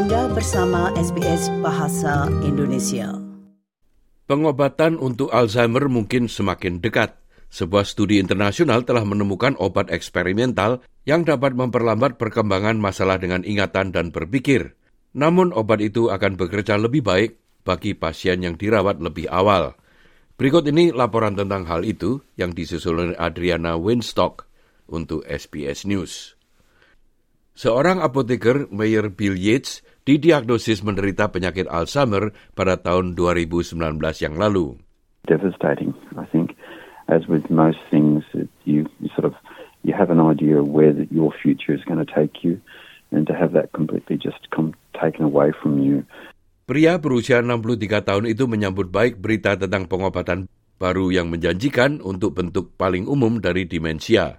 Anda bersama SBS Bahasa Indonesia. Pengobatan untuk Alzheimer mungkin semakin dekat. Sebuah studi internasional telah menemukan obat eksperimental yang dapat memperlambat perkembangan masalah dengan ingatan dan berpikir. Namun obat itu akan bekerja lebih baik bagi pasien yang dirawat lebih awal. Berikut ini laporan tentang hal itu yang disusul oleh Adriana Winstock untuk SBS News. Seorang apoteker, Mayor Bill Yates, didiagnosis menderita penyakit Alzheimer pada tahun 2019 yang lalu. Devastating, I think. As with most things, you, you sort of you have an idea of where the, your future is going to take you, and to have that completely just come taken away from you. Pria berusia 63 tahun itu menyambut baik berita tentang pengobatan baru yang menjanjikan untuk bentuk paling umum dari demensia.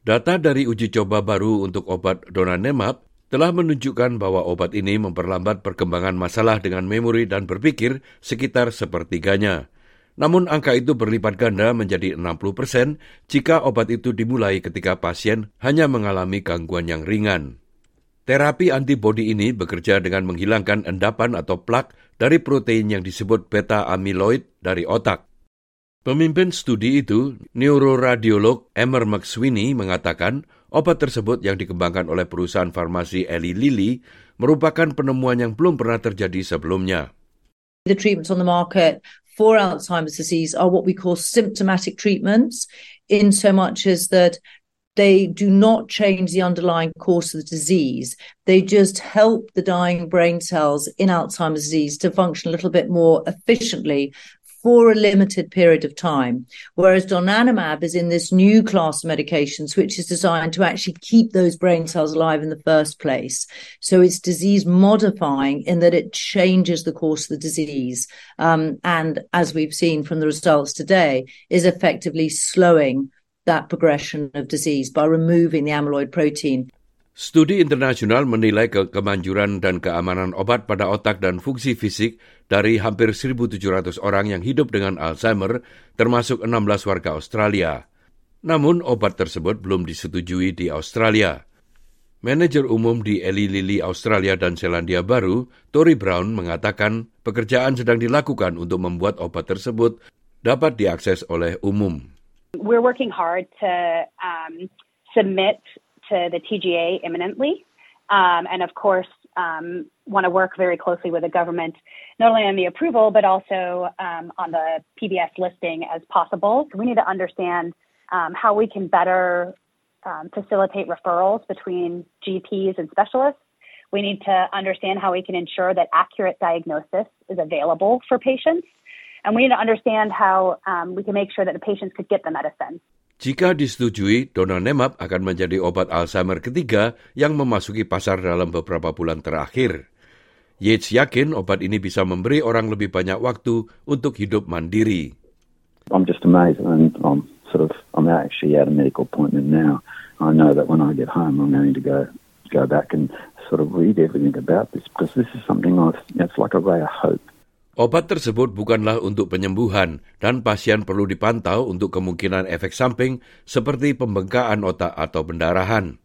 Data dari uji coba baru untuk obat donanemab telah menunjukkan bahwa obat ini memperlambat perkembangan masalah dengan memori dan berpikir sekitar sepertiganya. Namun angka itu berlipat ganda menjadi 60 persen jika obat itu dimulai ketika pasien hanya mengalami gangguan yang ringan. Terapi antibodi ini bekerja dengan menghilangkan endapan atau plak dari protein yang disebut beta amyloid dari otak. Pemimpin studi itu, neuroradiolog Emmer McSweeney mengatakan obat tersebut yang dikembangkan oleh perusahaan farmasi Eli Lilly merupakan penemuan yang belum pernah terjadi sebelumnya. The treatments on the market for Alzheimer's disease are what we call symptomatic treatments, in so much as that they do not change the underlying course of the disease. They just help the dying brain cells in Alzheimer's disease to function a little bit more efficiently for a limited period of time. Whereas donanemab is in this new class of medications, which is designed to actually keep those brain cells alive in the first place. So it's disease modifying in that it changes the course of the disease. Um, and as we've seen from the results today, is effectively slowing that progression of disease by removing the amyloid protein. Studi internasional menilai ke kemanjuran dan keamanan obat pada otak dan fungsi fisik dari hampir 1.700 orang yang hidup dengan Alzheimer, termasuk 16 warga Australia. Namun obat tersebut belum disetujui di Australia. Manajer umum di Eli Lilly Australia dan Selandia Baru, Tori Brown mengatakan pekerjaan sedang dilakukan untuk membuat obat tersebut dapat diakses oleh umum. We're working hard to um, submit to the TGA imminently. Um, and of course, um, want to work very closely with the government, not only on the approval, but also um, on the PBS listing as possible. We need to understand um, how we can better um, facilitate referrals between GPs and specialists. We need to understand how we can ensure that accurate diagnosis is available for patients. And we need to understand how um, we can make sure that the patients could get the medicine. Jika disetujui, donanemab akan menjadi obat Alzheimer ketiga yang memasuki pasar dalam beberapa bulan terakhir. Yates yakin obat ini bisa memberi orang lebih banyak waktu untuk hidup mandiri. I'm just amazed and I'm sort of I'm actually at a medical appointment now. I know that when I get home I'm going to go go back and sort of read everything about this because this is something I've it's like a ray of hope. Obat tersebut bukanlah untuk penyembuhan dan pasien perlu dipantau untuk kemungkinan efek samping seperti pembengkakan otak atau pendarahan.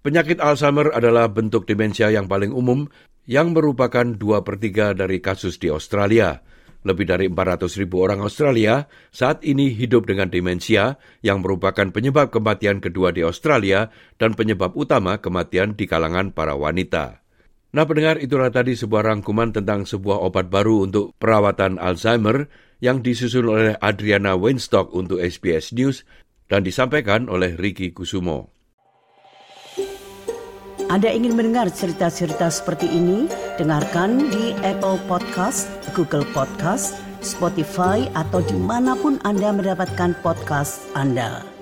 Penyakit Alzheimer adalah bentuk demensia yang paling umum yang merupakan dua per 3 dari kasus di Australia. Lebih dari 400 ribu orang Australia saat ini hidup dengan demensia yang merupakan penyebab kematian kedua di Australia dan penyebab utama kematian di kalangan para wanita. Nah pendengar itulah tadi sebuah rangkuman tentang sebuah obat baru untuk perawatan Alzheimer yang disusun oleh Adriana Weinstock untuk SBS News dan disampaikan oleh Ricky Kusumo. Anda ingin mendengar cerita-cerita seperti ini? Dengarkan di Apple Podcast, Google Podcast, Spotify, atau di mana pun Anda mendapatkan podcast Anda.